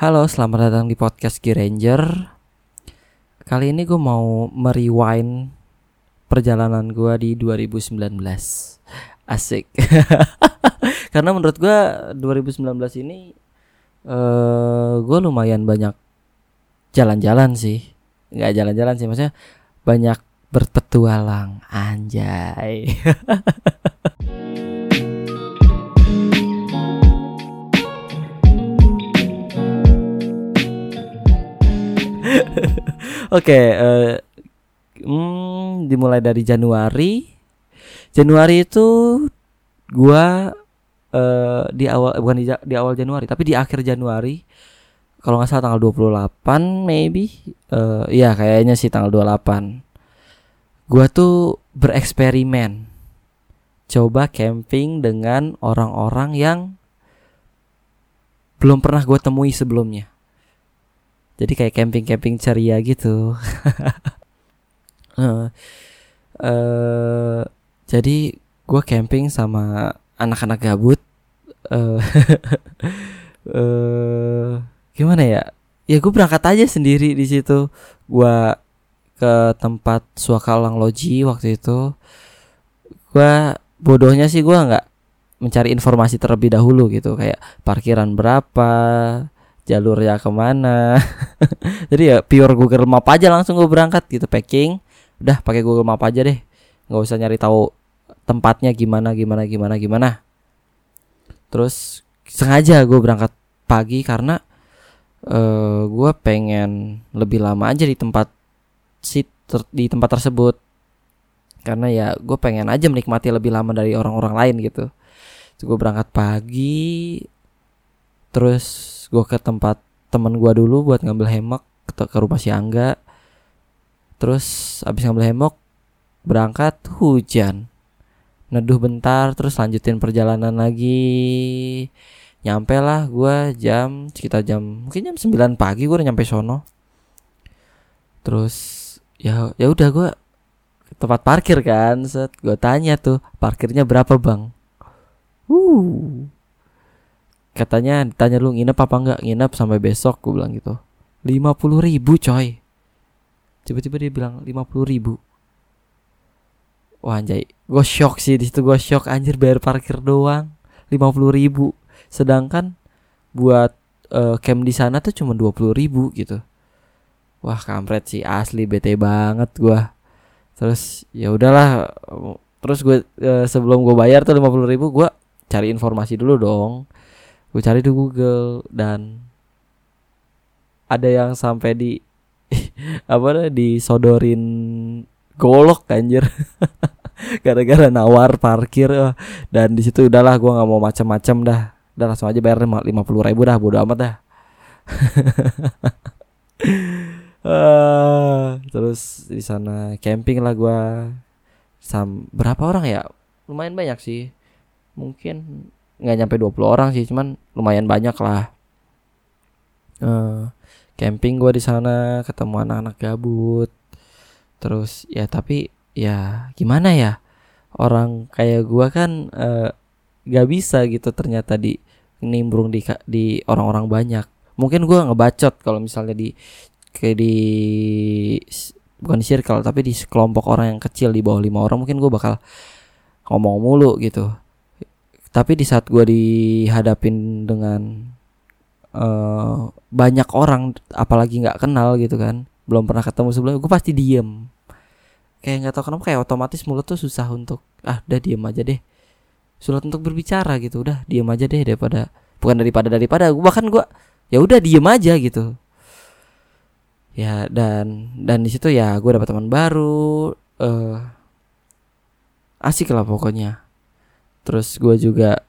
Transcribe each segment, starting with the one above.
Halo, selamat datang di podcast Gear Ranger. Kali ini gue mau merewind perjalanan gue di 2019. Asik. Karena menurut gue 2019 ini uh, gue lumayan banyak jalan-jalan sih. Nggak jalan-jalan sih, maksudnya banyak berpetualang anjay. okay, uh, eh, hmm, dimulai dari Januari. Januari itu gua uh, di awal bukan di, di awal Januari, tapi di akhir Januari. Kalau nggak salah tanggal 28 maybe. Uh, iya, kayaknya sih tanggal 28. Gua tuh bereksperimen. Coba camping dengan orang-orang yang belum pernah gue temui sebelumnya jadi kayak camping-camping ceria gitu. Uh, uh, jadi gue camping sama anak-anak gabut. Uh, uh, gimana ya? Ya gue berangkat aja sendiri di situ. Gue ke tempat Suakalang Loji waktu itu. Gue bodohnya sih gue nggak mencari informasi terlebih dahulu gitu. Kayak parkiran berapa jalurnya ke mana? Jadi ya pure Google Map aja langsung gue berangkat gitu packing. Udah pakai Google Map aja deh. Nggak usah nyari tahu tempatnya gimana gimana gimana gimana. Terus sengaja gue berangkat pagi karena uh, eh, gue pengen lebih lama aja di tempat sit di tempat tersebut. Karena ya gue pengen aja menikmati lebih lama dari orang-orang lain gitu. Gue berangkat pagi terus gue ke tempat temen gue dulu buat ngambil hemok ke, ke rumah si Angga. Terus abis ngambil hemok berangkat hujan. Neduh bentar terus lanjutin perjalanan lagi. Nyampe lah gue jam sekitar jam mungkin jam 9 pagi gue udah nyampe sono. Terus ya ya udah gue tempat parkir kan set. Gue tanya tuh parkirnya berapa bang? Uh katanya ditanya lu nginep apa enggak? Nginep sampai besok gue bilang gitu. Lima puluh ribu coy. Tiba-tiba dia bilang lima puluh ribu. Wah anjay. Gue shock sih di situ gue shock. Anjir bayar parkir doang. Lima puluh ribu. Sedangkan buat uh, camp di sana tuh cuma dua puluh ribu gitu. Wah kampret sih. Asli bete banget gue terus ya udahlah. Terus gue uh, sebelum gue bayar tuh lima puluh ribu gue cari informasi dulu dong gue cari di Google dan ada yang sampai di apa disodorin golok anjir. Gara-gara nawar parkir dan di situ udahlah gue nggak mau macam-macam dah. Udah langsung aja bayar lima puluh ribu dah bodo amat dah. Uh, terus di sana camping lah gue sam berapa orang ya? Lumayan banyak sih. Mungkin nggak nyampe 20 orang sih cuman lumayan banyak lah. Uh, camping gue di sana ketemu anak-anak gabut. Terus ya tapi ya gimana ya? Orang kayak gue kan uh, eh, gak bisa gitu ternyata di nimbrung di di orang-orang banyak. Mungkin gue ngebacot kalau misalnya di kayak di bukan di circle tapi di kelompok orang yang kecil di bawah lima orang mungkin gue bakal ngomong mulu gitu tapi di saat gue dihadapin dengan uh, banyak orang apalagi nggak kenal gitu kan belum pernah ketemu sebelumnya gue pasti diem. Kayak nggak tahu kenapa kayak otomatis mulut tuh susah untuk ah udah diem aja deh. Sulit untuk berbicara gitu udah diem aja deh daripada bukan daripada daripada gue bahkan gue ya udah diem aja gitu. Ya dan dan di situ ya gue dapat teman baru uh, asik lah pokoknya terus gue juga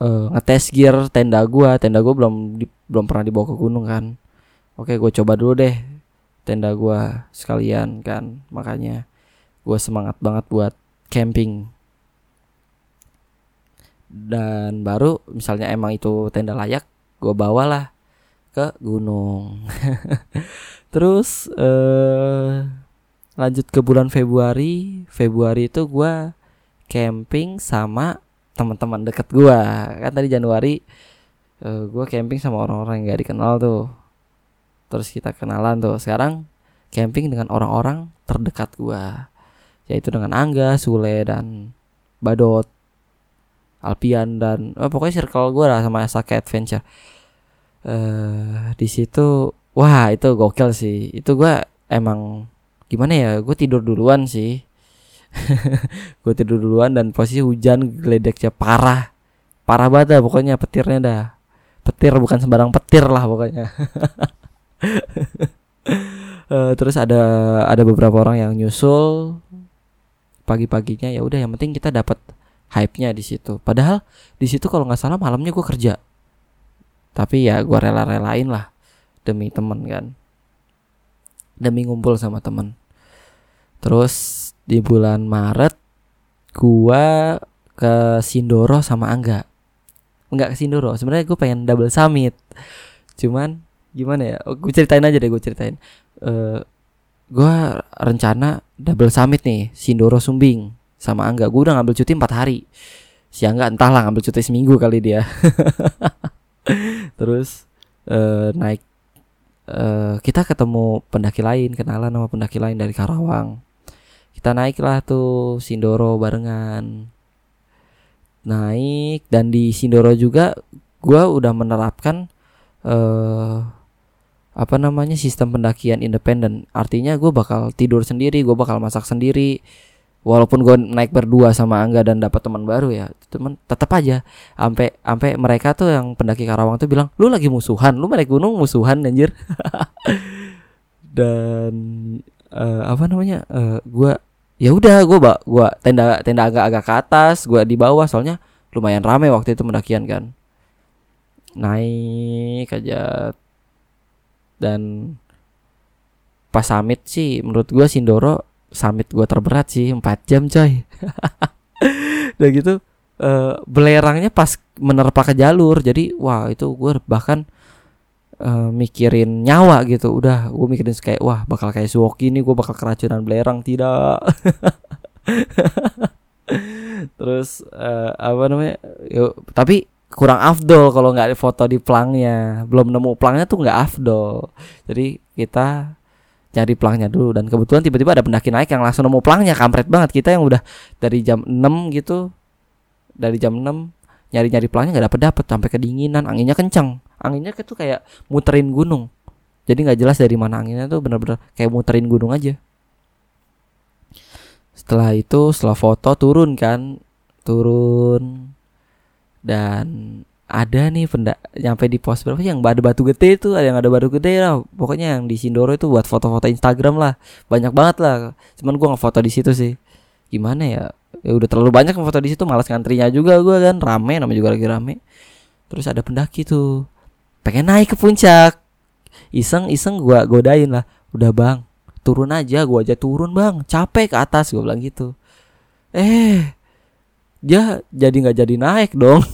uh, ngetes gear tenda gue tenda gue belum di, belum pernah dibawa ke gunung kan. Oke gue coba dulu deh tenda gue sekalian kan. Makanya gue semangat banget buat camping. Dan baru misalnya emang itu tenda layak gue bawalah ke gunung. Terus uh, lanjut ke bulan Februari. Februari itu gue camping sama teman-teman deket gua kan tadi Januari uh, gue camping sama orang-orang yang gak dikenal tuh terus kita kenalan tuh sekarang camping dengan orang-orang terdekat gue yaitu dengan Angga, Sule dan Badot, Alpian dan oh, pokoknya circle gue lah sama Sake Adventure. Uh, di situ wah itu gokil sih. Itu gue emang gimana ya? Gue tidur duluan sih. gue tidur duluan dan posisi hujan geledeknya parah. Parah banget dah pokoknya petirnya dah. Petir bukan sembarang petir lah pokoknya. uh, terus ada ada beberapa orang yang nyusul pagi-paginya ya udah yang penting kita dapat hype-nya di situ. Padahal di situ kalau nggak salah malamnya gue kerja. Tapi ya gue rela-relain lah demi temen kan. Demi ngumpul sama temen. Terus di bulan Maret gue ke Sindoro sama Angga. Enggak ke Sindoro, sebenarnya gue pengen double summit. Cuman gimana ya? Gue ceritain aja deh, gue ceritain. Uh, gue rencana double summit nih Sindoro Sumbing sama Angga gue udah ngambil cuti empat hari si Angga entahlah ngambil cuti seminggu kali dia terus uh, naik uh, kita ketemu pendaki lain kenalan sama pendaki lain dari Karawang kita naiklah tuh Sindoro barengan. Naik dan di Sindoro juga gue udah menerapkan uh, apa namanya sistem pendakian independen. Artinya gue bakal tidur sendiri gue bakal masak sendiri. Walaupun gue naik berdua sama Angga dan dapat teman baru ya teman tetap aja. Sampai sampai mereka tuh yang pendaki Karawang tuh bilang lu lagi musuhan lu naik gunung musuhan anjir. Dan uh, apa namanya? Uh, eh, gue ya udah gue bak gue tenda tenda agak-agak ke atas gue di bawah soalnya lumayan rame waktu itu pendakian kan. Naik aja. Dan pas summit sih menurut gue Sindoro summit gue terberat sih 4 jam coy. Udah gitu uh, belerangnya pas menerpa ke jalur jadi wah itu gue bahkan uh, mikirin nyawa gitu. Udah gue mikirin kayak wah bakal kayak Suwoki ini gue bakal keracunan belerang. Tidak. Terus uh, apa namanya yuk, tapi kurang afdol kalau nggak foto di plangnya. Belum nemu plangnya tuh nggak afdol. Jadi kita cari plangnya dulu dan kebetulan tiba-tiba ada pendaki naik yang langsung nemu plangnya. Kampret banget. Kita yang udah dari jam 6 gitu dari jam 6 nyari-nyari plangnya nggak dapet dapet sampai kedinginan anginnya kencang anginnya tuh kayak muterin gunung. Jadi nggak jelas dari mana anginnya tuh bener-bener kayak muterin gunung aja. Setelah itu setelah foto turun kan. Turun. Dan ada nih pendak nyampe di pos berapa yang ada batu gede itu ada yang ada batu gede lah. Pokoknya yang di Sindoro itu buat foto-foto Instagram lah. Banyak banget lah. Cuman gua nggak foto di situ sih. Gimana ya ya udah terlalu banyak foto di situ malas ngantrinya juga gua kan. Rame namanya juga lagi rame. Terus ada pendaki tuh. Pengen naik ke puncak. Iseng iseng gua godain lah. Udah bang. Turun aja gua aja turun bang. Capek ke atas gua bilang gitu. Eh dia jadi nggak jadi naik dong.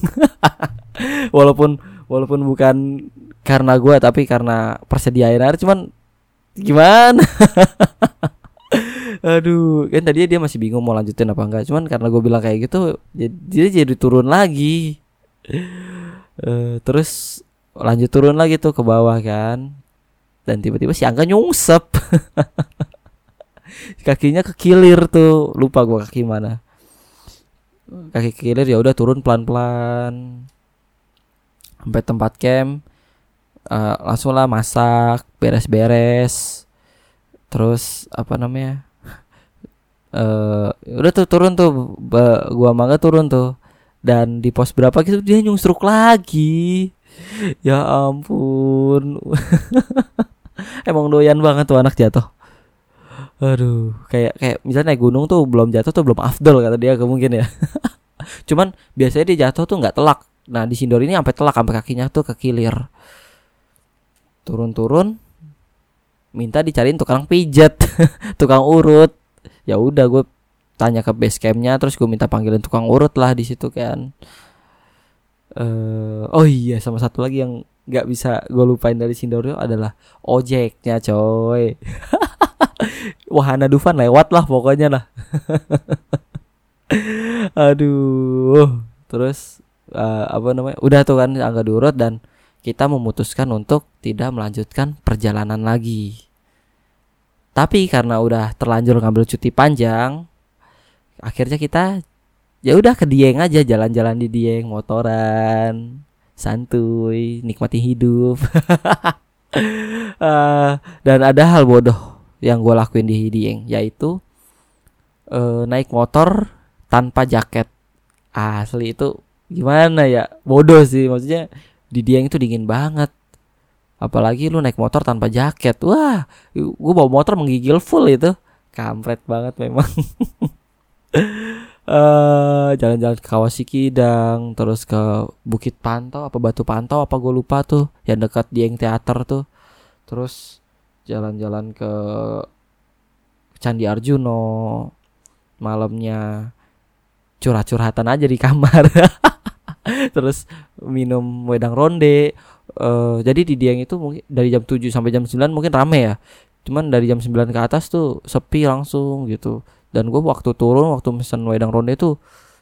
Walaupun walaupun bukan karena gue tapi karena persediaan air. Cuman gimana aduh kan tadi dia masih bingung mau lanjutin apa enggak. Cuman karena gue bilang kayak gitu dia jadi turun lagi. Uh, terus lanjut turun lagi tuh ke bawah kan. Dan tiba-tiba si Angga nyungsep. Kakinya kekilir tuh. Lupa gue kaki mana. Kaki kiri ya udah turun pelan-pelan. Sampai tempat camp. Uh, langsung lah masak beres-beres. Terus apa namanya uh, udah tuh turun tuh gua mangga turun tuh dan di pos berapa gitu dia nyungsruk lagi ya ampun emang doyan banget tuh anak jatuh Aduh, kayak kayak misalnya naik gunung tuh belum jatuh tuh belum afdol kata dia mungkin ya. Cuman biasanya dia jatuh tuh nggak telak. Nah di Sindor ini sampai telak sampai kakinya tuh kekilir. Turun-turun, minta dicariin tukang pijat, tukang urut. Ya udah gue tanya ke base campnya, terus gue minta panggilin tukang urut lah di situ kan. Uh, oh iya sama satu lagi yang nggak bisa gue lupain dari Sindorio adalah ojeknya coy Wahana Dufan lewat lah pokoknya lah. Aduh. Terus uh, apa namanya udah tuh kan angga diurut dan kita memutuskan untuk tidak melanjutkan perjalanan lagi tapi karena udah terlanjur ngambil cuti panjang akhirnya kita ya udah ke Dieng aja jalan-jalan di Dieng motoran santuy nikmati hidup. Uh, dan ada hal bodoh yang gue lakuin di Dieng yaitu uh, naik motor tanpa jaket. Asli itu gimana ya? Bodoh sih maksudnya di Dieng itu dingin banget apalagi lu naik motor tanpa jaket. Wah gue bawa motor menggigil full itu. Kampret banget memang. Uh, jalan-jalan ke Kawasiki dan terus ke Bukit Pantau apa Batu Pantau apa gue lupa tuh yang dekat Dieng Teater tuh. Terus jalan-jalan ke Candi Arjuno malamnya curhat-curhatan aja di kamar. Terus minum wedang ronde uh, jadi di Dieng itu mungkin dari jam 7 sampai jam 9 mungkin rame ya. Cuman dari jam 9 ke atas tuh sepi langsung gitu. Dan gue waktu turun waktu mesen wedang ronde itu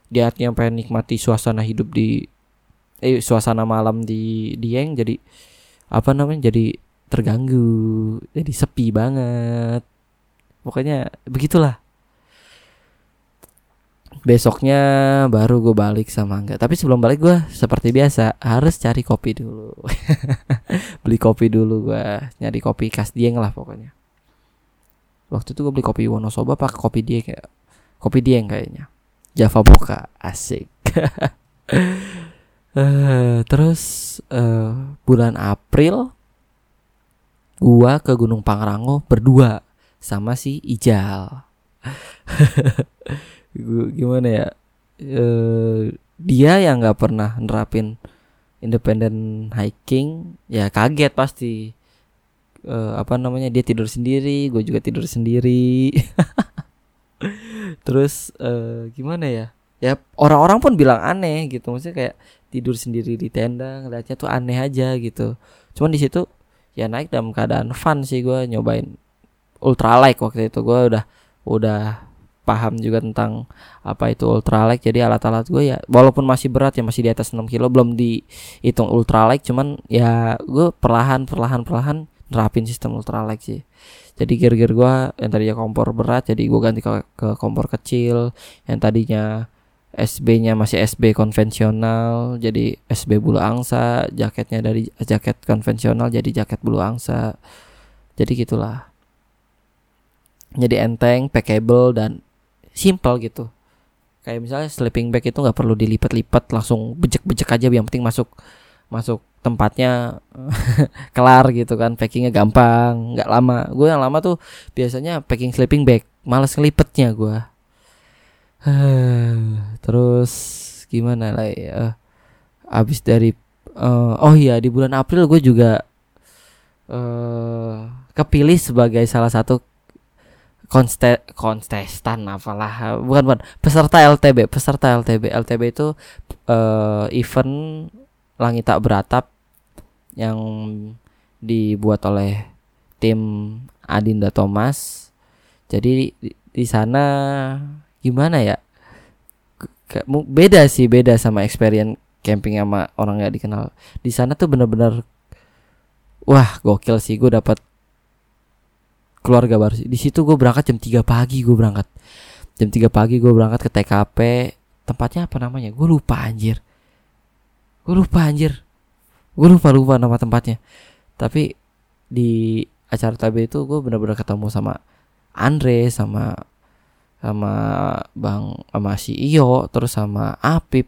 di yang pengen nikmati suasana hidup di eh suasana malam di Dieng jadi apa namanya jadi terganggu jadi sepi banget. Pokoknya begitulah besoknya baru gue balik sama enggak tapi sebelum balik gue seperti biasa harus cari kopi dulu. Beli kopi dulu gue nyari kopi khas Dieng lah pokoknya. Waktu itu gue beli kopi Wonosoba pakai kopi dia kayak kopi dia yang kayaknya. Java Boka asik. Uh, terus uh, bulan April gua ke Gunung Pangrango berdua sama si Ijal gimana ya? Uh, dia yang nggak pernah nerapin independent hiking ya kaget pasti. Uh, apa namanya? Dia tidur sendiri gue juga tidur sendiri. Terus uh, gimana ya? Ya orang-orang pun bilang aneh gitu. Maksudnya kayak tidur sendiri di tenda ngeliatnya tuh aneh aja gitu. Cuman di situ ya naik dalam keadaan fun sih gue nyobain ultralight waktu itu. Gue udah udah paham juga tentang apa itu ultralight jadi alat-alat gue ya walaupun masih berat ya masih di atas 6 kilo belum dihitung ultralight cuman ya gue perlahan perlahan perlahan nerapin sistem ultralight sih. Jadi gear-gear gue yang tadinya kompor berat jadi gue ganti ke, ke kompor kecil. Yang tadinya SB-nya masih SB konvensional jadi SB bulu angsa. Jaketnya dari jaket konvensional jadi jaket bulu angsa. Jadi gitulah. Jadi enteng packable dan simple gitu. Kayak misalnya sleeping bag itu nggak perlu dilipat-lipat langsung bejek-bejek aja yang penting masuk masuk tempatnya kelar gitu kan packingnya gampang nggak lama. Gue yang lama tuh biasanya packing sleeping bag males ngelipetnya gue terus gimana lah ya abis dari uh, oh iya di bulan April gue juga uh, kepilih sebagai salah satu konste kontestan apalah bukan bukan peserta LTB peserta LTB LTB itu uh, event Langit Tak Beratap yang dibuat oleh tim Adinda Thomas. Jadi di, di sana gimana ya? Beda sih, beda sama experience camping sama orang nggak dikenal. Di sana tuh bener-bener wah gokil sih gue dapat keluarga baru Di situ gue berangkat jam 3 pagi gue berangkat. Jam 3 pagi gue berangkat ke TKP. Tempatnya apa namanya? Gue lupa anjir gue lupa anjir gue lupa lupa nama tempatnya tapi di acara TB itu gue benar-benar ketemu sama Andre sama sama bang sama si Iyo terus sama Apip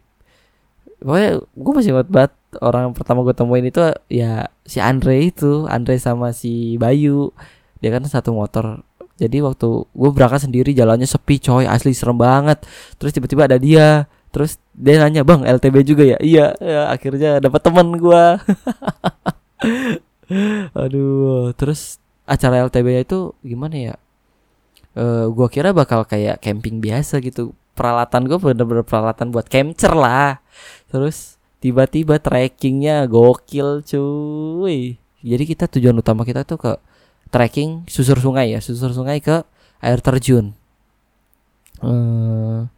pokoknya gue masih ingat banget orang pertama gue temuin itu ya si Andre itu Andre sama si Bayu dia kan satu motor. Jadi waktu gue berangkat sendiri jalannya sepi coy. Asli serem banget. Terus tiba-tiba ada dia. Terus dia nanya bang LTB juga ya? Iya. Ya, akhirnya dapat teman gue aduh. Terus acara LTB itu gimana ya? Uh, gua kira bakal kayak camping biasa gitu. Peralatan gue bener-bener peralatan buat camper lah. Terus tiba-tiba trekkingnya gokil cuy. Jadi kita tujuan utama kita tuh ke trekking susur sungai ya susur sungai ke air terjun. Uh,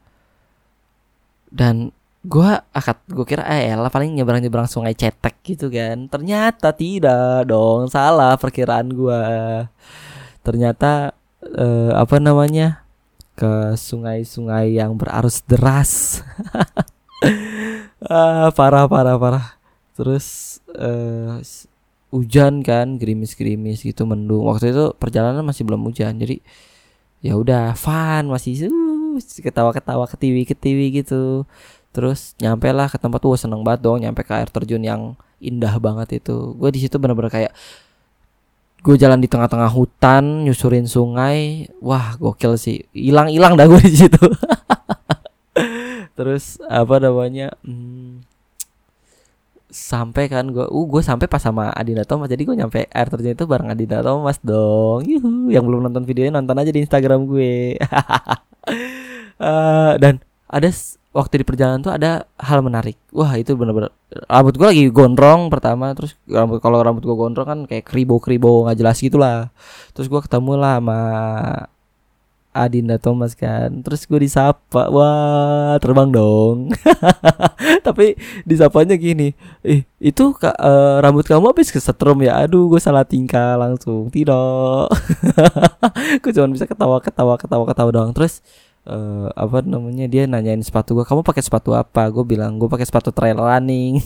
dan Gua akad gue kira eh lah paling nyebrang nyebrang sungai cetek gitu kan. Ternyata tidak dong salah perkiraan gua. Ternyata eh, apa namanya ke sungai-sungai yang berarus deras. Ah, parah parah parah. Terus eh, hujan kan gerimis-gerimis gitu mendung. Waktu itu perjalanan masih belum hujan jadi ya udah fun masih uh, ketawa-ketawa ketiwi ketiwi gitu. Terus nyampe lah ke tempat tuh seneng banget dong nyampe ke air terjun yang indah banget itu. Gue di situ bener-bener kayak gue jalan di tengah-tengah hutan nyusurin sungai wah gokil sih. Hilang-hilang dah gue di situ. Terus apa namanya hmm, sampai kan gue uh gue sampai pas sama Adinda Thomas jadi gue nyampe air terjun itu bareng Adinda Thomas dong Yuhu. yang belum nonton videonya nonton aja di Instagram gue uh, dan ada waktu di perjalanan tuh ada hal menarik. Wah itu bener-bener rambut gue lagi gondrong pertama, terus rambut kalau rambut gue gondrong kan kayak kribo kribo nggak jelas gitulah. Terus gue ketemu lah sama Adinda Thomas kan. Terus gue disapa. Wah terbang dong. Tapi disapanya gini. Eh itu kak, uh, rambut kamu habis kesetrum ya? Aduh gue salah tingkah langsung. Tidak. Gue cuma bisa ketawa ketawa ketawa ketawa doang. Terus uh, apa namanya? Dia nanyain sepatu gue kamu pakai sepatu apa? Gue bilang gue pakai sepatu trail running.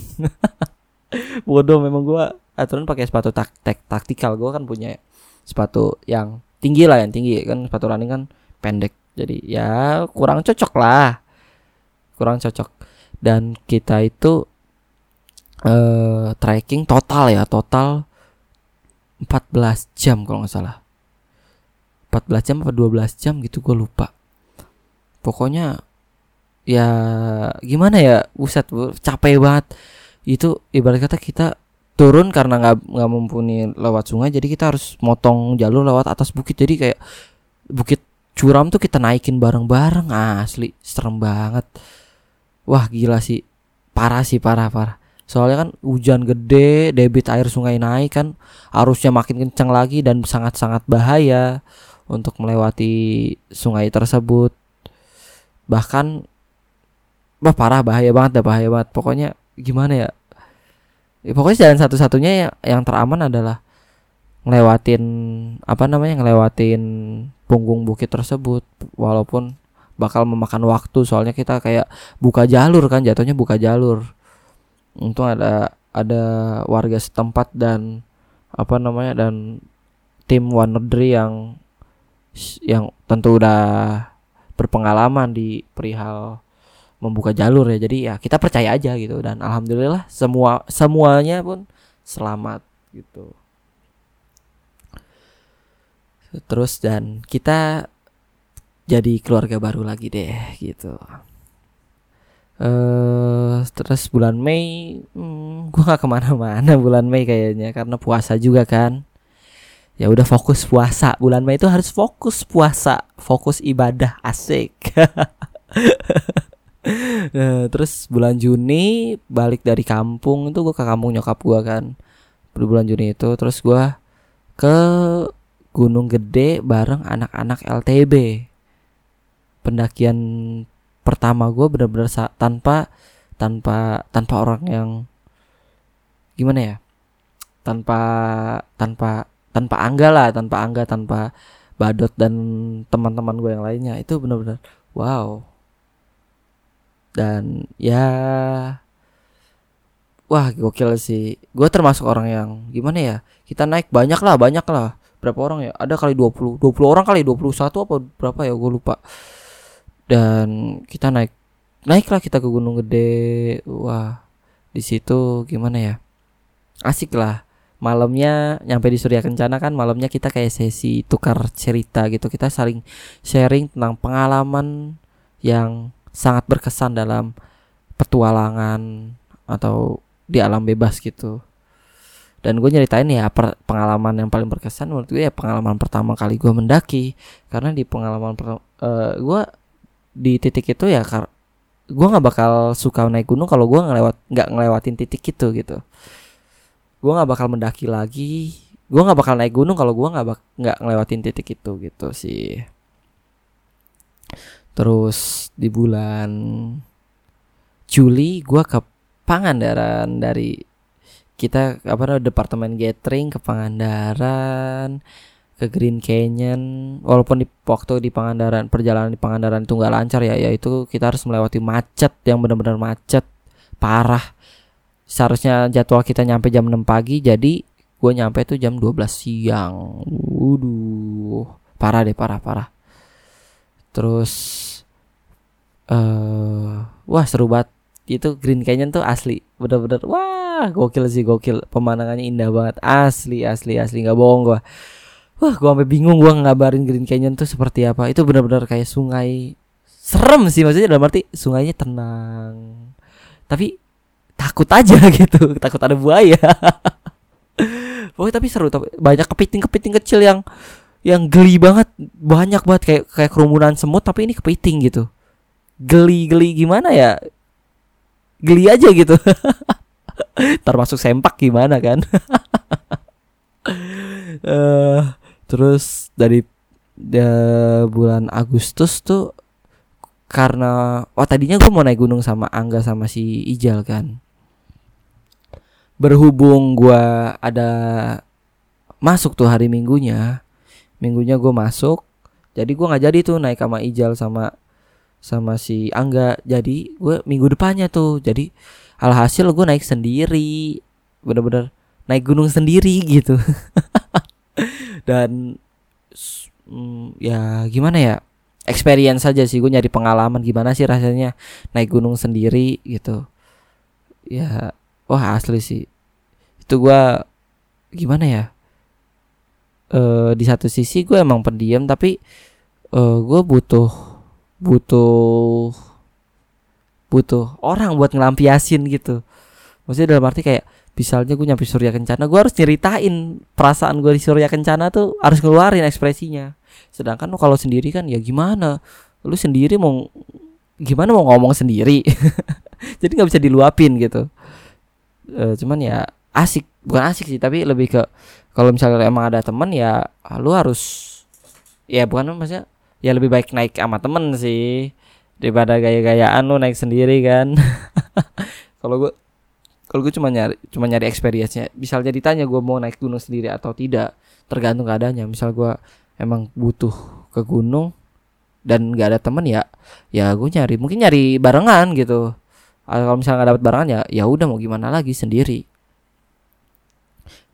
Bodoh memang gue aturan pakai sepatu tak tak taktikal. Gue kan punya sepatu yang tinggi lah yang tinggi. Kan sepatu running kan pendek. Jadi ya kurang cocok lah. Kurang cocok. Dan kita itu uh, trekking total ya. Total 14 jam kalau nggak salah. 14 jam apa 12 jam gitu gue lupa. Pokoknya ya gimana ya? Buset capek banget. Itu ibarat kata kita turun karena nggak nggak mumpuni lewat sungai jadi kita harus motong jalur lewat atas bukit. Jadi kayak bukit curam tuh kita naikin bareng-bareng asli serem banget. Wah gila sih. Parah sih parah parah. Soalnya kan hujan gede debit air sungai naik kan arusnya makin kencang lagi dan sangat-sangat bahaya untuk melewati sungai tersebut. Bahkan bah parah bahaya banget dah bahaya banget. Pokoknya gimana ya, ya pokoknya jalan satu-satunya yang, yang teraman adalah ngelewatin apa namanya ngelewatin punggung bukit tersebut. Walaupun bakal memakan waktu soalnya kita kayak buka jalur kan jatuhnya buka jalur. Untung ada ada warga setempat dan apa namanya dan tim Wanerdri yang yang tentu udah berpengalaman di perihal membuka jalur ya. Jadi ya kita percaya aja gitu. Dan alhamdulillah semua semuanya pun selamat gitu. Terus dan kita jadi keluarga baru lagi deh gitu. Uh, terus bulan Mei hmm, gue gak ke mana-mana bulan Mei kayaknya karena puasa juga kan. Ya udah fokus puasa. Bulan Mei itu harus fokus puasa. Fokus ibadah asik nah, terus bulan Juni balik dari kampung itu gue ke kampung nyokap gue kan. Bulan Juni itu terus gue ke Gunung Gede bareng anak-anak LTB pendakian pertama gue bener-bener tanpa tanpa tanpa orang yang gimana ya tanpa tanpa tanpa angga lah tanpa angga tanpa badot dan teman-teman gue yang lainnya. Itu benar-benar wow dan ya wah gokil sih. Gue termasuk orang yang gimana ya kita naik banyak lah banyak lah. Berapa orang ya? Ada kali 20 20 orang kali 21 apa berapa ya gue lupa. Dan kita naik naiklah kita ke Gunung Gede. Wah di situ gimana ya? Asik lah. Malamnya nyampe di Surya Kencana kan malamnya kita kayak sesi tukar cerita gitu. Kita saling sharing tentang pengalaman yang sangat berkesan dalam petualangan atau di alam bebas gitu. Dan gue nyeritain ya per, pengalaman yang paling berkesan menurut gue ya pengalaman pertama kali gue mendaki. Karena di pengalaman pertama uh, gue di titik itu ya gue nggak bakal suka naik gunung kalau gue ngelewat nggak ngelewatin titik itu gitu. Gue nggak bakal mendaki lagi gue nggak bakal naik gunung kalau gue nggak nggak ngelewatin titik itu gitu sih terus di bulan Juli gue ke Pangandaran dari kita apa namanya departemen gathering ke Pangandaran ke Green Canyon. Walaupun di waktu di Pangandaran perjalanan di Pangandaran itu nggak lancar ya yaitu kita harus melewati macet yang benar-benar macet parah. Seharusnya jadwal kita nyampe jam 6 pagi jadi gue nyampe tuh jam 12 siang. Waduh parah deh parah parah. Terus uh, wah seru banget. Itu Green Canyon tuh asli. Bener-bener wah gokil sih gokil. Pemandangannya indah banget. Asli asli asli. Nggak bohong gue Wah, gua sampai bingung gua ngabarin Green Canyon tuh seperti apa. Itu benar-benar kayak sungai serem sih maksudnya dalam arti sungainya tenang. Tapi takut aja gitu, takut ada buaya. Pokoknya tapi seru. Tapi banyak kepiting-kepiting kecil yang yang geli banget, banyak banget kayak kayak kerumunan semut tapi ini kepiting gitu. Geli-geli gimana ya? Geli aja gitu. Termasuk sempak gimana kan? uh, Terus dari da, bulan Agustus tuh karena oh tadinya gue mau naik gunung sama Angga sama si Ijal kan. Berhubung gue ada masuk tuh hari Minggunya, Minggunya gue masuk, jadi gue nggak jadi tuh naik sama Ijal sama sama si Angga. Jadi gue minggu depannya tuh, jadi alhasil gue naik sendiri, bener-bener naik gunung sendiri gitu. dan mm, ya gimana ya? Experience saja sih. Gue nyari pengalaman gimana sih rasanya naik gunung sendiri gitu. Ya wah asli sih. Itu gue gimana ya? E, di satu sisi gue emang pendiam tapi e, gue butuh butuh butuh orang buat ngelampiasin gitu. Maksudnya dalam arti kayak misalnya gue nyampe Surya Kencana gue harus ceritain perasaan gue di Surya Kencana tuh harus ngeluarin ekspresinya. Sedangkan lo kalau sendiri kan ya gimana? Lu sendiri mau gimana mau ngomong sendiri? Jadi nggak bisa diluapin gitu. E, cuman ya asik bukan asik sih tapi lebih ke kalau misalnya emang ada teman ya lu harus ya bukan maksudnya ya lebih baik naik sama temen sih daripada gaya-gayaan lu naik sendiri kan. Kalau gue kalau gue cuma nyari cuma nyari experience-nya. Misalnya ditanya gue mau naik gunung sendiri atau tidak tergantung keadaannya. Misal gue emang butuh ke gunung dan gak ada temen ya ya gue nyari mungkin nyari barengan gitu. Kalau misalnya nggak dapat barengan ya ya udah mau gimana lagi sendiri.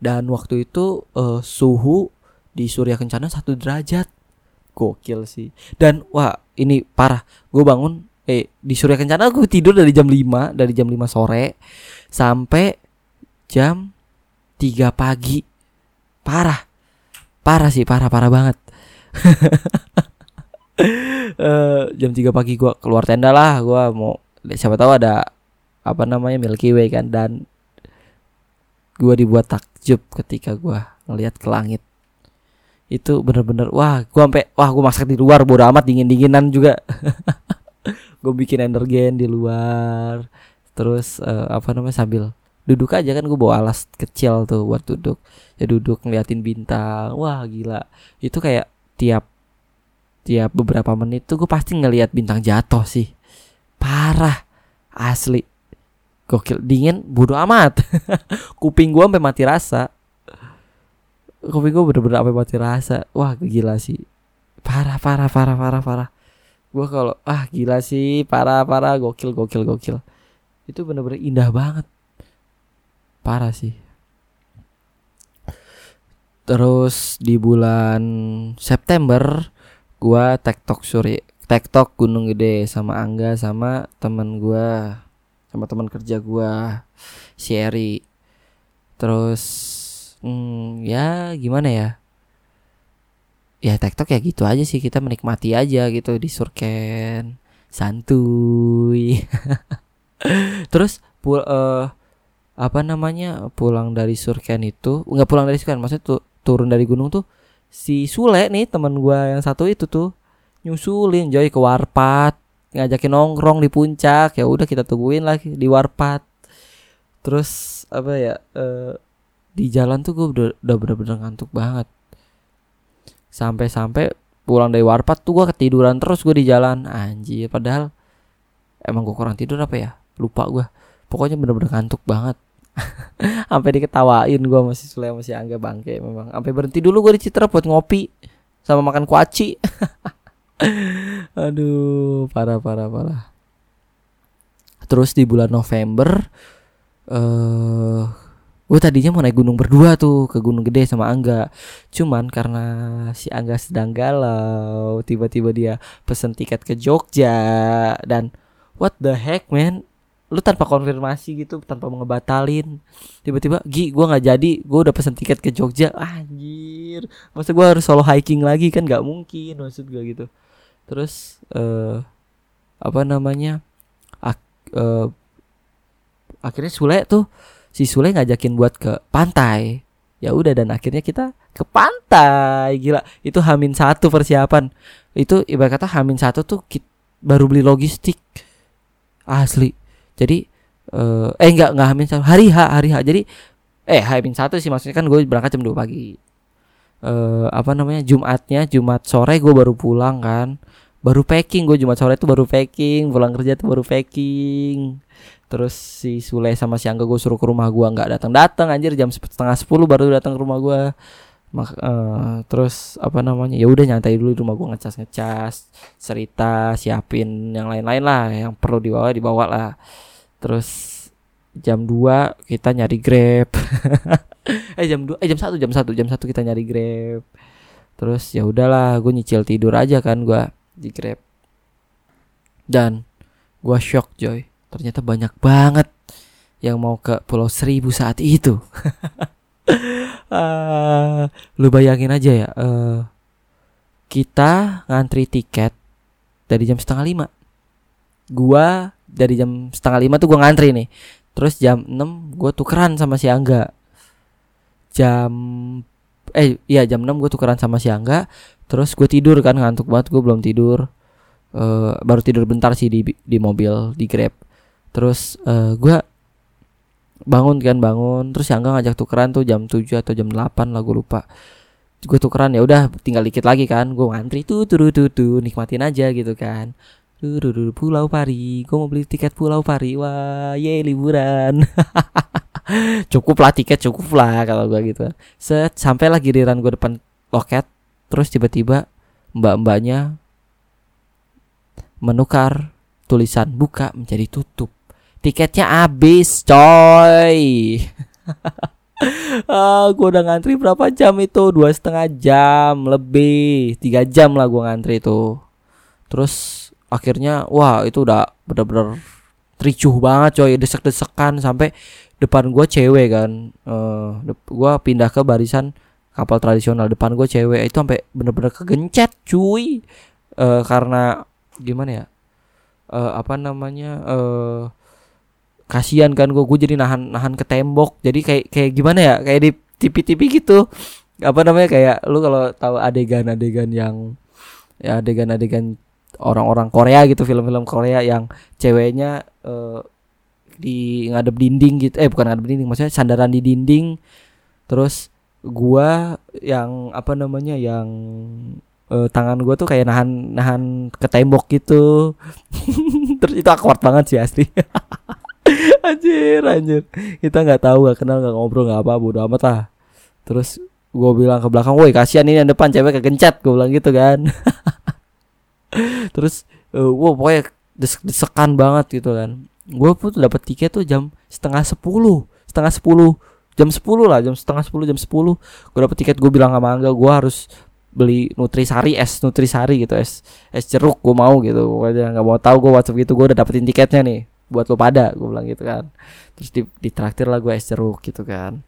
Dan waktu itu uh, suhu di Surya Kencana satu derajat gokil sih dan wah ini parah gue bangun eh di Surya Kencana gue tidur dari jam 5 dari jam 5 sore sampai jam 3 pagi. Parah. Parah sih, parah parah banget. uh, jam 3 pagi gua keluar tenda lah, gua mau siapa tahu ada apa namanya Milky Way kan dan gua dibuat takjub ketika gua ngelihat ke langit. Itu bener-bener wah, gua sampai wah gua masak di luar bodo amat dingin-dinginan juga. gue bikin energen di luar terus uh, apa namanya sambil duduk aja kan gue bawa alas kecil tuh buat duduk. Ya duduk ngeliatin bintang wah gila. Itu kayak tiap tiap beberapa menit tuh gue pasti ngeliat bintang jatuh sih. Parah asli. Gokil dingin bodo amat. Kuping gue sampai mati rasa kuping gue bener-bener sampai mati rasa. Wah gila sih. Parah parah parah parah parah. Gue kalau ah gila sih parah parah gokil gokil gokil. Itu bener-bener indah banget. Parah sih. Terus di bulan September gua tektok suri tektok Gunung Gede sama Angga sama teman gua sama teman kerja gua si terus hmm, ya gimana ya? Ya tektok ya gitu aja sih kita menikmati aja gitu di surken. Santuy. Terus pul uh, apa namanya pulang dari Surken itu nggak pulang dari Surken maksudnya tuh turun dari gunung tuh si Sule nih teman gua yang satu itu tuh nyusulin Joy ke Warpat ngajakin nongkrong di puncak. Ya udah kita tungguin lagi di Warpat. Terus apa ya uh, di jalan tuh gue udah udah bener-bener ngantuk banget. Sampai-sampai pulang dari Warpat tuh gue ketiduran terus gue di jalan. Anjir padahal emang gue kurang tidur apa ya? Lupa gue pokoknya bener-bener ngantuk banget. Sampai diketawain gue masih Sule masih Angga bangke memang. Sampai berhenti dulu gue di Citra buat ngopi sama makan kuaci. Aduh parah parah parah. Terus di bulan November eh uh, gue tadinya mau naik gunung berdua tuh ke Gunung Gede sama Angga. Cuman karena si Angga sedang galau tiba-tiba dia pesen tiket ke Jogja. Dan what the heck man? Lu tanpa konfirmasi gitu tanpa ngebatalin tiba-tiba Gi gue nggak jadi. Gue udah pesen tiket ke Jogja. Anjir. Masa gue harus solo hiking lagi? Kan nggak mungkin maksud gue gitu. Terus uh, apa namanya? Ak, uh, akhirnya Sule tuh si Sule ngajakin buat ke pantai. Ya udah dan akhirnya kita ke pantai. Gila itu Hamin satu persiapan. Itu ibarat kata Hamin satu tuh kita baru beli logistik. Asli. Jadi uh, eh enggak enggak Hamin satu. Hari H hari H. Jadi eh Hamin satu sih maksudnya. Kan gue berangkat jam 2 pagi. Uh, apa namanya? Jumatnya Jumat sore gue baru pulang kan baru packing gue Jumat sore itu baru packing pulang kerja tuh baru packing. Terus si Sule sama si Angga gue suruh ke rumah gue nggak datang. Datang anjir jam setengah sepuluh baru datang ke rumah gue Mak, uh, terus apa namanya ya udah nyantai dulu di rumah gue ngecas ngecas cerita siapin yang lain-lain lah yang perlu dibawa dibawa lah. Terus jam 2 kita nyari grab. Eh jam 2 eh jam satu jam satu jam satu kita nyari grab. Terus ya udahlah gue nyicil tidur aja kan gue di grab dan gue shock joy ternyata banyak banget yang mau ke Pulau Seribu saat itu. uh, lu bayangin aja ya, uh, kita ngantri tiket dari jam setengah lima. Gua dari jam setengah lima tuh gua ngantri nih. Terus jam 6 gue tukeran sama si Angga. Jam eh iya jam 6 gue tukeran sama si Angga. Terus gue tidur kan ngantuk banget gue belum tidur. Uh, baru tidur bentar sih di di mobil di Grab. Terus uh, eh, gue bangun kan bangun. Terus yang ngajak tukeran tuh jam 7 atau jam 8 lah gue lupa. Gue tukeran ya udah tinggal dikit lagi kan. Gue ngantri tuh tuh tuh tuh nikmatin aja gitu kan. Tuh tuh Pulau Pari gue mau beli tiket Pulau Pari. Wah ye liburan. Cukup lah tiket cukup lah kalau gue gitu. Set sampai lagi giliran gue depan loket terus tiba-tiba mbak-mbaknya menukar tulisan buka menjadi tutup. Tiketnya habis coy. Ah gue udah ngantri berapa jam itu? Dua setengah jam lebih. Tiga jam lah gue ngantri itu. Terus akhirnya wah itu udah bener-bener ricuh banget coy. Desek-desekan sampai depan gue cewek kan. Uh, gue pindah ke barisan kapal tradisional depan gue cewek itu sampai bener-bener kegencet cuy. Uh, karena gimana ya? Uh, apa namanya? Uh, kasihan kan gue gue jadi nahan nahan ke tembok. Jadi kayak kayak gimana ya? Kayak di tv-tv gitu. Apa namanya? Kayak lu kalau tahu adegan-adegan yang ya adegan-adegan orang-orang Korea gitu film-film Korea yang ceweknya uh, di ngadep dinding gitu. Eh bukan ngadep dinding maksudnya sandaran di dinding. Terus gua yang apa namanya yang uh, tangan gua tuh kayak nahan nahan ke tembok gitu. Terus itu awkward banget sih asli. Anjir anjir. Kita nggak tahu nggak kenal nggak ngobrol nggak apa bodo amat lah. Terus gue bilang ke belakang woi kasihan ini yang depan cewek kegencet gue bilang gitu kan. Terus uh, wow pokoknya des desekan banget gitu kan. Gue pun dapat tiket tuh jam setengah sepuluh setengah sepuluh jam sepuluh lah jam setengah sepuluh jam sepuluh. Gue dapet tiket gue bilang sama Angga gue harus beli nutrisari es nutrisari gitu es es jeruk gue mau gitu. Pokoknya nggak mau tahu gue WhatsApp gitu gue udah dapetin tiketnya nih buat lo pada gue bilang gitu kan. Terus di, di traktir lah gue es jeruk gitu kan.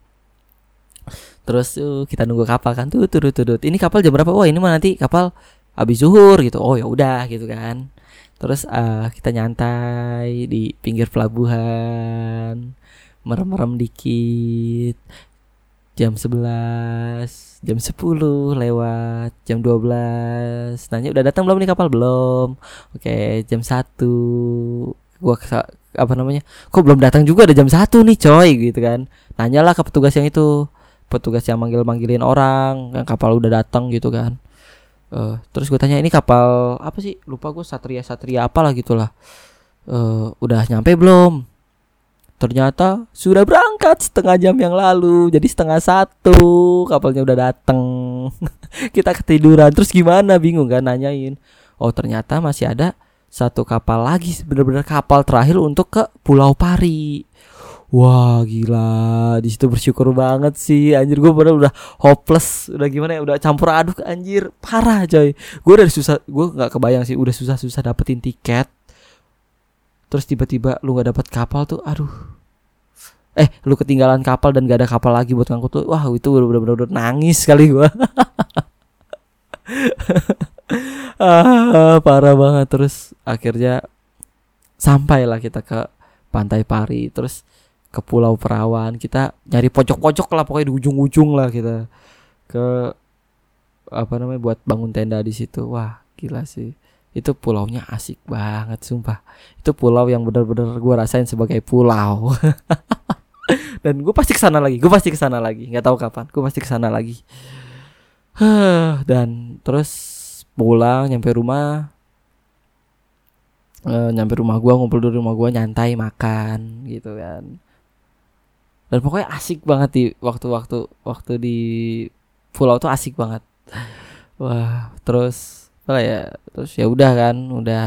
Terus uh, kita nunggu kapal kan? Tuh tuh tuh tuh ini kapal jam berapa? Wah ini mah nanti kapal habis zuhur gitu. Oh ya udah gitu kan. Terus uh, kita nyantai di pinggir pelabuhan merem-merem dikit. Jam 11 jam 10 lewat jam 12 nanya udah datang belum nih kapal? Belum. Oke jam 1 gua apa namanya kok belum datang juga? Ada jam satu nih coy. Gitu kan. Nanyalah ke petugas yang itu. Petugas yang manggil manggilin orang yang kapal udah datang gitu kan. Uh, terus gue tanya ini kapal apa sih? Lupa gue satria satria apalah gitulah. Uh, udah nyampe belum ternyata sudah berangkat setengah jam yang lalu jadi setengah satu. Kapalnya udah dateng. Kita ketiduran. Terus gimana? Bingung kan? Nanyain. Oh ternyata masih ada satu kapal lagi bener-bener kapal terakhir untuk ke Pulau Pari. Wah gila. Di situ bersyukur banget sih. Anjir gue bener udah hopeless. Udah gimana ya? Udah campur aduk anjir. Parah coy. Gue udah susah gue nggak kebayang sih. Udah susah susah dapetin tiket terus tiba-tiba lu nggak dapet kapal tuh aduh. Eh lu ketinggalan kapal dan gak ada kapal lagi buat ngangkut tuh wah itu bener-bener nangis kali gue ah, parah banget. Terus akhirnya sampailah kita ke pantai Pari terus ke Pulau Perawan. Kita nyari pojok-pojok lah pokoknya di ujung-ujung lah kita ke apa namanya buat bangun tenda di situ. Wah gila sih itu pulaunya asik banget sumpah. Itu pulau yang benar-benar gue rasain sebagai pulau. Dan gue pasti ke sana lagi gue pasti ke sana lagi. Nggak tahu kapan gue pasti ke sana lagi. Dan terus pulang nyampe rumah. Uh, nyampe rumah gue ngumpul di rumah gue nyantai makan gitu kan. Dan pokoknya asik banget di waktu-waktu waktu di pulau tuh asik banget. Wah terus apa ya. Terus ya udah kan udah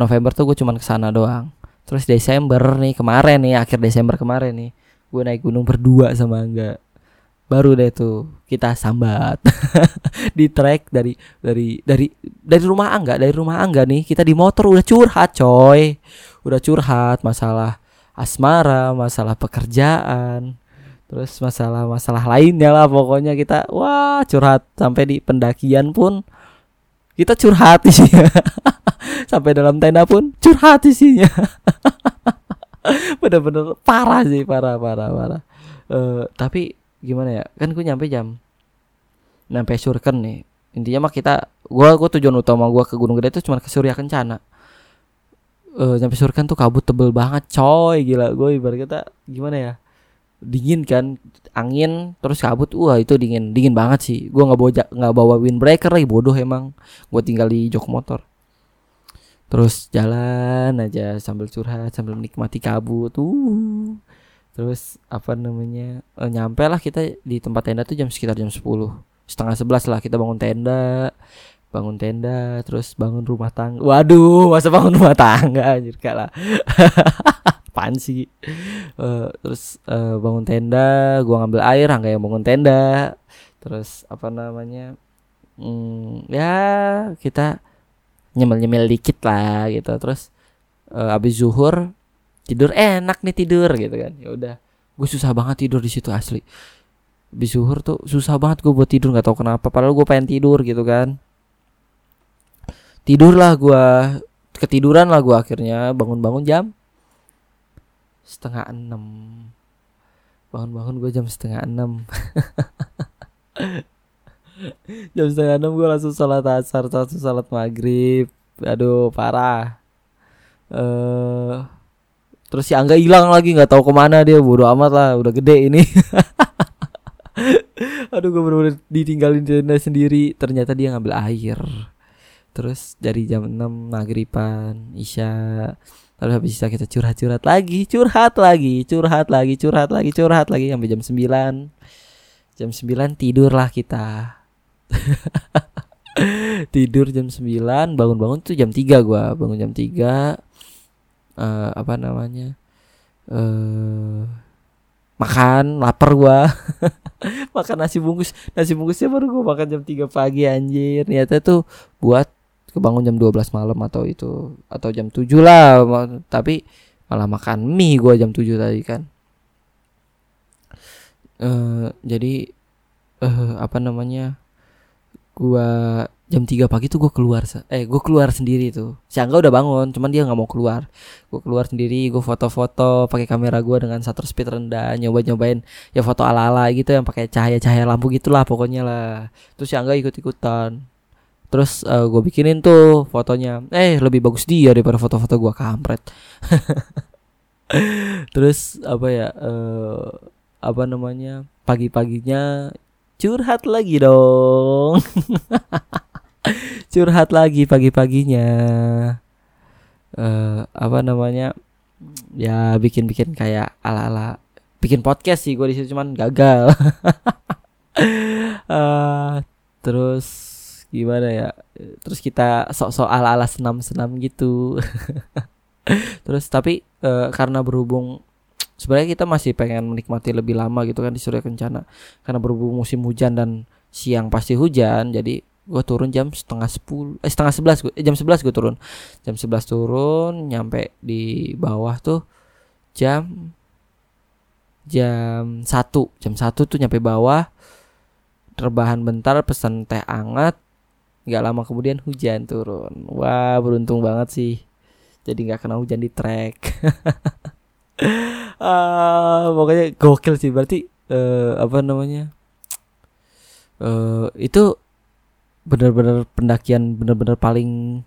November tuh gue cuman ke sana doang. Terus Desember nih kemarin nih akhir Desember kemarin nih gue naik gunung berdua sama enggak baru deh tuh kita sambat di trek dari dari dari dari rumah angga dari rumah angga nih kita di motor udah curhat coy. Udah curhat masalah asmara, masalah pekerjaan, terus masalah-masalah lainnya lah pokoknya kita wah curhat sampai di pendakian pun kita curhat isinya. sampai dalam tenda pun curhat isinya. Bener-bener parah sih, parah parah parah. Uh, tapi gimana ya? Kan gue nyampe jam nyampe Surken nih. Intinya mah kita gua gua tujuan utama gua ke Gunung Gede itu cuma ke Surya Kencana uh, nyampe Surkan tuh kabut tebel banget coy gila gue ibarat kata gimana ya dingin kan angin terus kabut wah itu dingin. Dingin banget sih. Gue nggak bawa nggak bawa windbreaker lagi bodoh emang. Gue tinggal di jok motor. Terus jalan aja sambil curhat sambil menikmati kabut uh. Terus apa namanya e, nyampe lah kita di tempat tenda tuh jam sekitar jam 10 setengah sebelas lah kita bangun tenda bangun tenda terus bangun rumah tangga. Waduh masa bangun rumah tangga anjir kalah pan sih? Uh, terus uh, bangun tenda gua ngambil air angga yang bangun tenda. Terus apa namanya hmm, ya kita nyemil nyemil dikit lah gitu. Terus uh, abis zuhur tidur enak nih tidur gitu kan. Ya udah gue susah banget tidur di situ asli. Abis zuhur tuh susah banget gue buat tidur nggak tahu kenapa. Padahal gue pengen tidur gitu kan. Tidurlah gue ketiduran lah gue akhirnya bangun-bangun jam setengah enam. Bangun-bangun gue jam setengah enam. Jam setengah enam gue langsung sholat asar langsung sholat maghrib. Aduh parah. Eh uh, terus si Angga hilang lagi nggak tahu ke mana dia. Bodo amat lah udah gede ini. Aduh gue bener-bener ditinggalin tenda sendiri. Ternyata dia ngambil air. Terus dari jam 6 maghriban isya lalu habis isya kita curhat-curhat lagi curhat lagi curhat lagi curhat lagi curhat lagi sampai jam 9 jam 9 tidurlah kita. Tidur jam 9 bangun-bangun tuh jam 3 gua. Bangun jam 3 uh, eh, apa namanya uh, makan lapar gua. Makan nasi bungkus. Nasi bungkusnya baru gua makan jam 3 pagi anjir. Niatnya tuh buat kebangun jam 12 malam atau itu atau jam 7 lah tapi malah makan mie gue jam 7 tadi kan. Uh, jadi uh, apa namanya gue jam 3 pagi tuh gue keluar eh gue keluar sendiri tuh. Si Angga udah bangun cuman dia nggak mau keluar. Gue keluar sendiri gue foto-foto pakai kamera gue dengan shutter speed rendah nyoba nyobain ya foto ala ala gitu yang pakai cahaya cahaya lampu gitulah pokoknya lah. Terus si Angga ikut ikutan terus uh, eh, gue bikinin tuh fotonya. Eh lebih bagus dia daripada foto-foto gue kampret. Terus apa ya uh, apa namanya pagi-paginya curhat lagi dong. Curhat lagi pagi-paginya. Uh, apa namanya ya bikin-bikin kayak ala-ala bikin podcast sih gue di situ cuman gagal. Uh, terus gimana ya? Terus kita sok-sok ala-ala senam-senam gitu. Terus tapi uh, karena berhubung sebenarnya kita masih pengen menikmati lebih lama gitu kan di Surya Kencana. Karena berhubung musim hujan dan siang pasti hujan jadi gue turun jam setengah sepuluh eh setengah sebelas gue eh, jam sebelas gue turun. Jam sebelas turun nyampe di bawah tuh jam jam satu. Jam satu tuh nyampe bawah. Terbahan bentar pesan teh anget nggak lama kemudian hujan turun. Wah beruntung banget sih. Jadi nggak kena hujan di trek. Uh, pokoknya gokil sih. Berarti uh, apa namanya? Uh, itu bener-bener pendakian bener-bener paling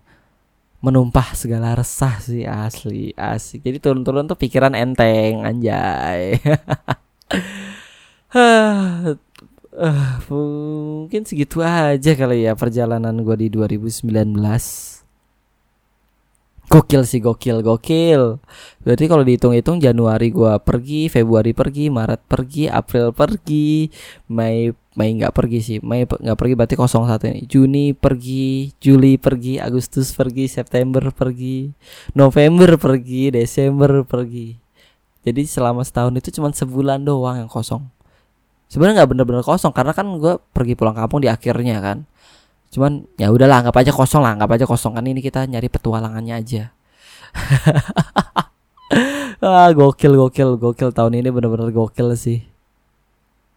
menumpah segala resah sih asli asik. Jadi turun-turun tuh pikiran enteng anjay uh, mungkin segitu aja kali ya perjalanan gue di 2019 Gokil sih gokil gokil. Berarti kalau dihitung-hitung Januari gua pergi, Februari pergi, Maret pergi, April pergi, Mei Mei nggak pergi sih. Mei nggak pergi berarti kosong satu ini. Juni pergi, Juli pergi, Agustus pergi, September pergi, November pergi, Desember pergi. Jadi selama setahun itu cuma sebulan doang yang kosong. Sebenarnya nggak bener-bener kosong karena kan gue pergi pulang kampung di akhirnya kan. Cuman ya udahlah anggap aja kosong lah anggap aja kosong. Kan ini kita nyari petualangannya aja. Ah gokil gokil gokil. Tahun ini bener-bener gokil sih.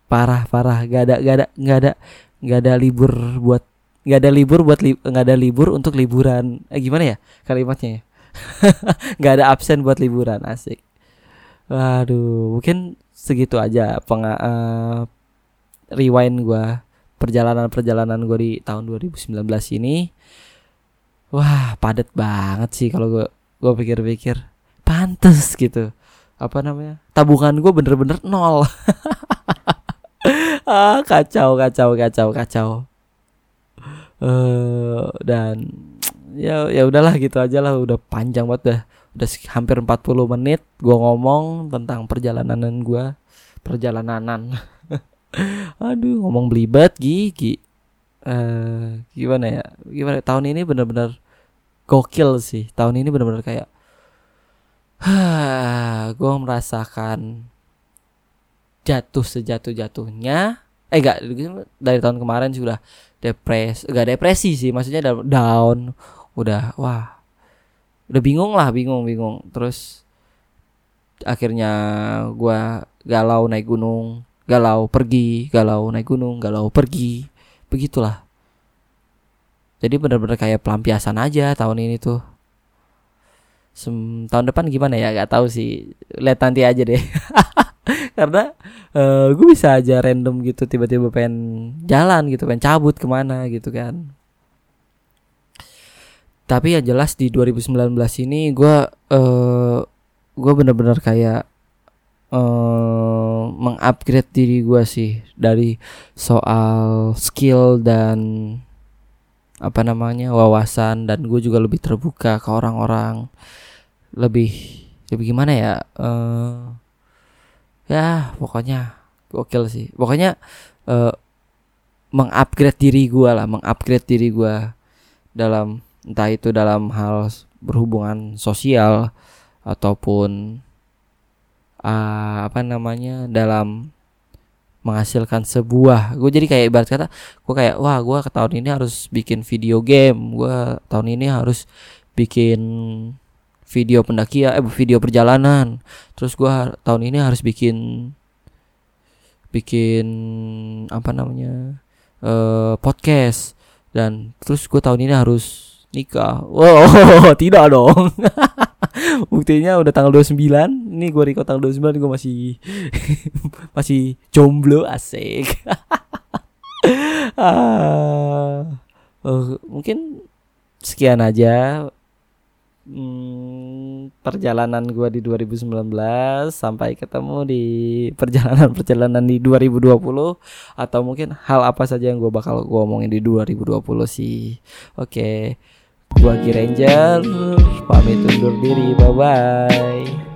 Parah parah. Gak ada gak ada gak ada gak ada libur buat gak ada libur buat li, gak ada libur untuk liburan. Eh, gimana ya kalimatnya ya? Gak ada absen buat liburan asik. Waduh mungkin segitu aja peng uh, rewind gua perjalanan-perjalanan gue di tahun 2019 ini. Wah padat banget sih kalau gue gue pikir-pikir. Pantes gitu. Apa namanya? Tabungan gue bener-bener nol. Ah kacau kacau kacau kacau. Uh, dan ya ya udahlah gitu aja lah. Udah panjang banget dah udah hampir 40 menit gue ngomong tentang perjalanan gue perjalanan Aduh, ngomong belibet gigi. Uh, gimana ya? Gimana tahun ini bener-bener gokil sih. Tahun ini bener-bener kayak gue merasakan jatuh sejatuh-jatuhnya. Eh enggak dari tahun kemarin sudah depres, enggak depresi sih, maksudnya down. Udah wah. Udah bingung lah, bingung, bingung. Terus akhirnya gue galau naik gunung galau pergi, galau naik gunung, galau pergi, begitulah. Jadi benar-benar kayak pelampiasan aja tahun ini tuh. Sem tahun depan gimana ya? Gak tahu sih. Lihat nanti aja deh. Karena uh, gue bisa aja random gitu tiba-tiba pengen jalan gitu, pengen cabut ke mana gitu kan. Tapi yang jelas di 2019 ini gue uh, gue bener-bener kayak uh, mengupgrade diri gue sih dari soal skill dan apa namanya wawasan dan gue juga lebih terbuka ke orang-orang. Lebih lebih gimana ya uh, ya pokoknya gokil sih. Pokoknya uh, mengupgrade diri gue lah mengupgrade diri gue dalam entah itu dalam hal berhubungan sosial ataupun uh, apa namanya dalam menghasilkan sebuah gue jadi kayak ibarat kata gue kayak wah gue ke tahun ini harus bikin video game gue tahun ini harus bikin video pendakian eh video perjalanan terus gue tahun ini harus bikin bikin apa namanya uh, podcast dan terus gue tahun ini harus nikah. Wow tidak dong. Buktinya udah tanggal 29 Ini gue record tanggal 29 Gue masih Masih jomblo asik. Uh, uh, Mungkin Sekian aja hmm, Perjalanan gue di 2019 Sampai ketemu di Perjalanan-perjalanan di 2020 Atau mungkin hal apa saja yang gue bakal gue omongin di 2020 sih. Oke okay. Gua Ki Ranger pamit undur diri. Bye bye.